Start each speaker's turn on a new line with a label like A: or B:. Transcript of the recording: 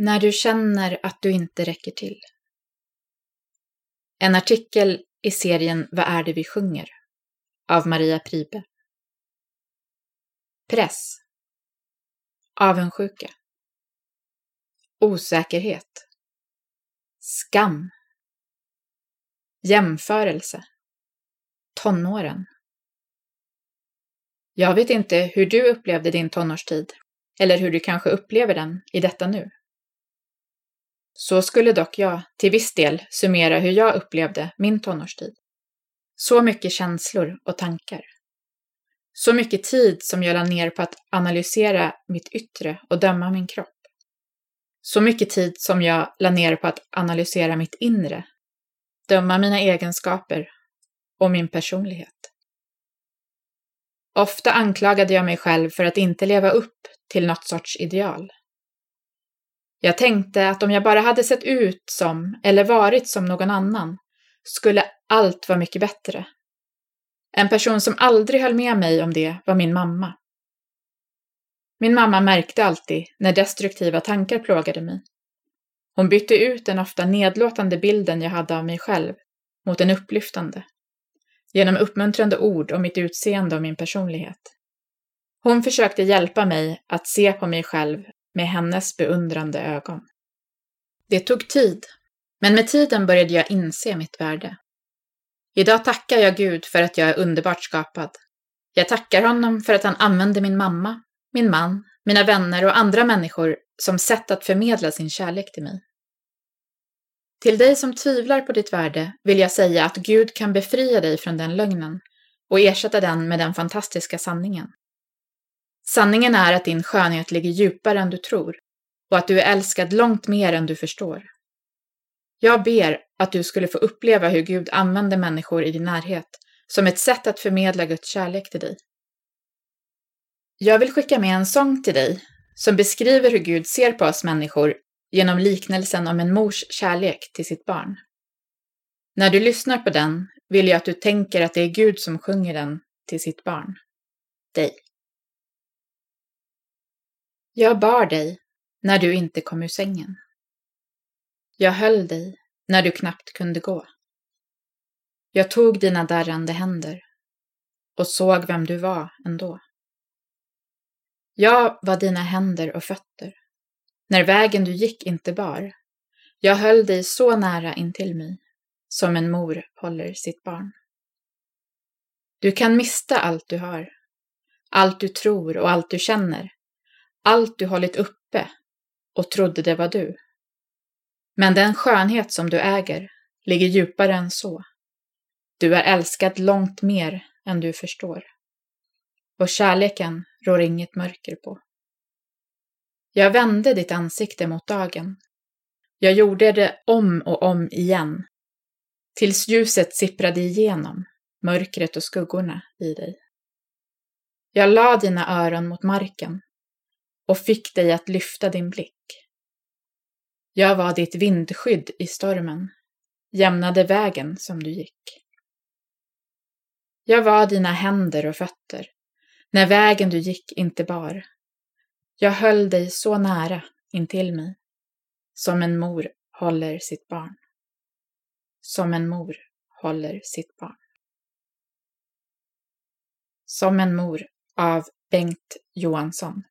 A: När du känner att du inte räcker till. En artikel i serien Vad är det vi sjunger? av Maria Pribe. Press. Avundsjuka. Osäkerhet. Skam. Jämförelse. Tonåren. Jag vet inte hur du upplevde din tonårstid, eller hur du kanske upplever den i detta nu. Så skulle dock jag till viss del summera hur jag upplevde min tonårstid. Så mycket känslor och tankar. Så mycket tid som jag la ner på att analysera mitt yttre och döma min kropp. Så mycket tid som jag la ner på att analysera mitt inre, döma mina egenskaper och min personlighet. Ofta anklagade jag mig själv för att inte leva upp till något sorts ideal. Jag tänkte att om jag bara hade sett ut som, eller varit som någon annan, skulle allt vara mycket bättre. En person som aldrig höll med mig om det var min mamma. Min mamma märkte alltid när destruktiva tankar plågade mig. Hon bytte ut den ofta nedlåtande bilden jag hade av mig själv mot en upplyftande. Genom uppmuntrande ord om mitt utseende och min personlighet. Hon försökte hjälpa mig att se på mig själv med hennes beundrande ögon. Det tog tid, men med tiden började jag inse mitt värde. Idag tackar jag Gud för att jag är underbart skapad. Jag tackar honom för att han använde min mamma, min man, mina vänner och andra människor som sätt att förmedla sin kärlek till mig. Till dig som tvivlar på ditt värde vill jag säga att Gud kan befria dig från den lögnen och ersätta den med den fantastiska sanningen. Sanningen är att din skönhet ligger djupare än du tror och att du är älskad långt mer än du förstår. Jag ber att du skulle få uppleva hur Gud använder människor i din närhet som ett sätt att förmedla Guds kärlek till dig. Jag vill skicka med en sång till dig som beskriver hur Gud ser på oss människor genom liknelsen om en mors kärlek till sitt barn. När du lyssnar på den vill jag att du tänker att det är Gud som sjunger den till sitt barn. Dig. Jag bar dig när du inte kom ur sängen. Jag höll dig när du knappt kunde gå. Jag tog dina darrande händer och såg vem du var ändå. Jag var dina händer och fötter, när vägen du gick inte bar. Jag höll dig så nära intill mig, som en mor håller sitt barn. Du kan mista allt du har, allt du tror och allt du känner, allt du hållit uppe och trodde det var du. Men den skönhet som du äger ligger djupare än så. Du är älskad långt mer än du förstår. Och kärleken rår inget mörker på. Jag vände ditt ansikte mot dagen. Jag gjorde det om och om igen. Tills ljuset sipprade igenom mörkret och skuggorna i dig. Jag la dina öron mot marken och fick dig att lyfta din blick. Jag var ditt vindskydd i stormen, jämnade vägen som du gick. Jag var dina händer och fötter, när vägen du gick inte bar. Jag höll dig så nära intill mig, som en mor håller sitt barn. Som en mor håller sitt barn. Som en mor av Bengt Johansson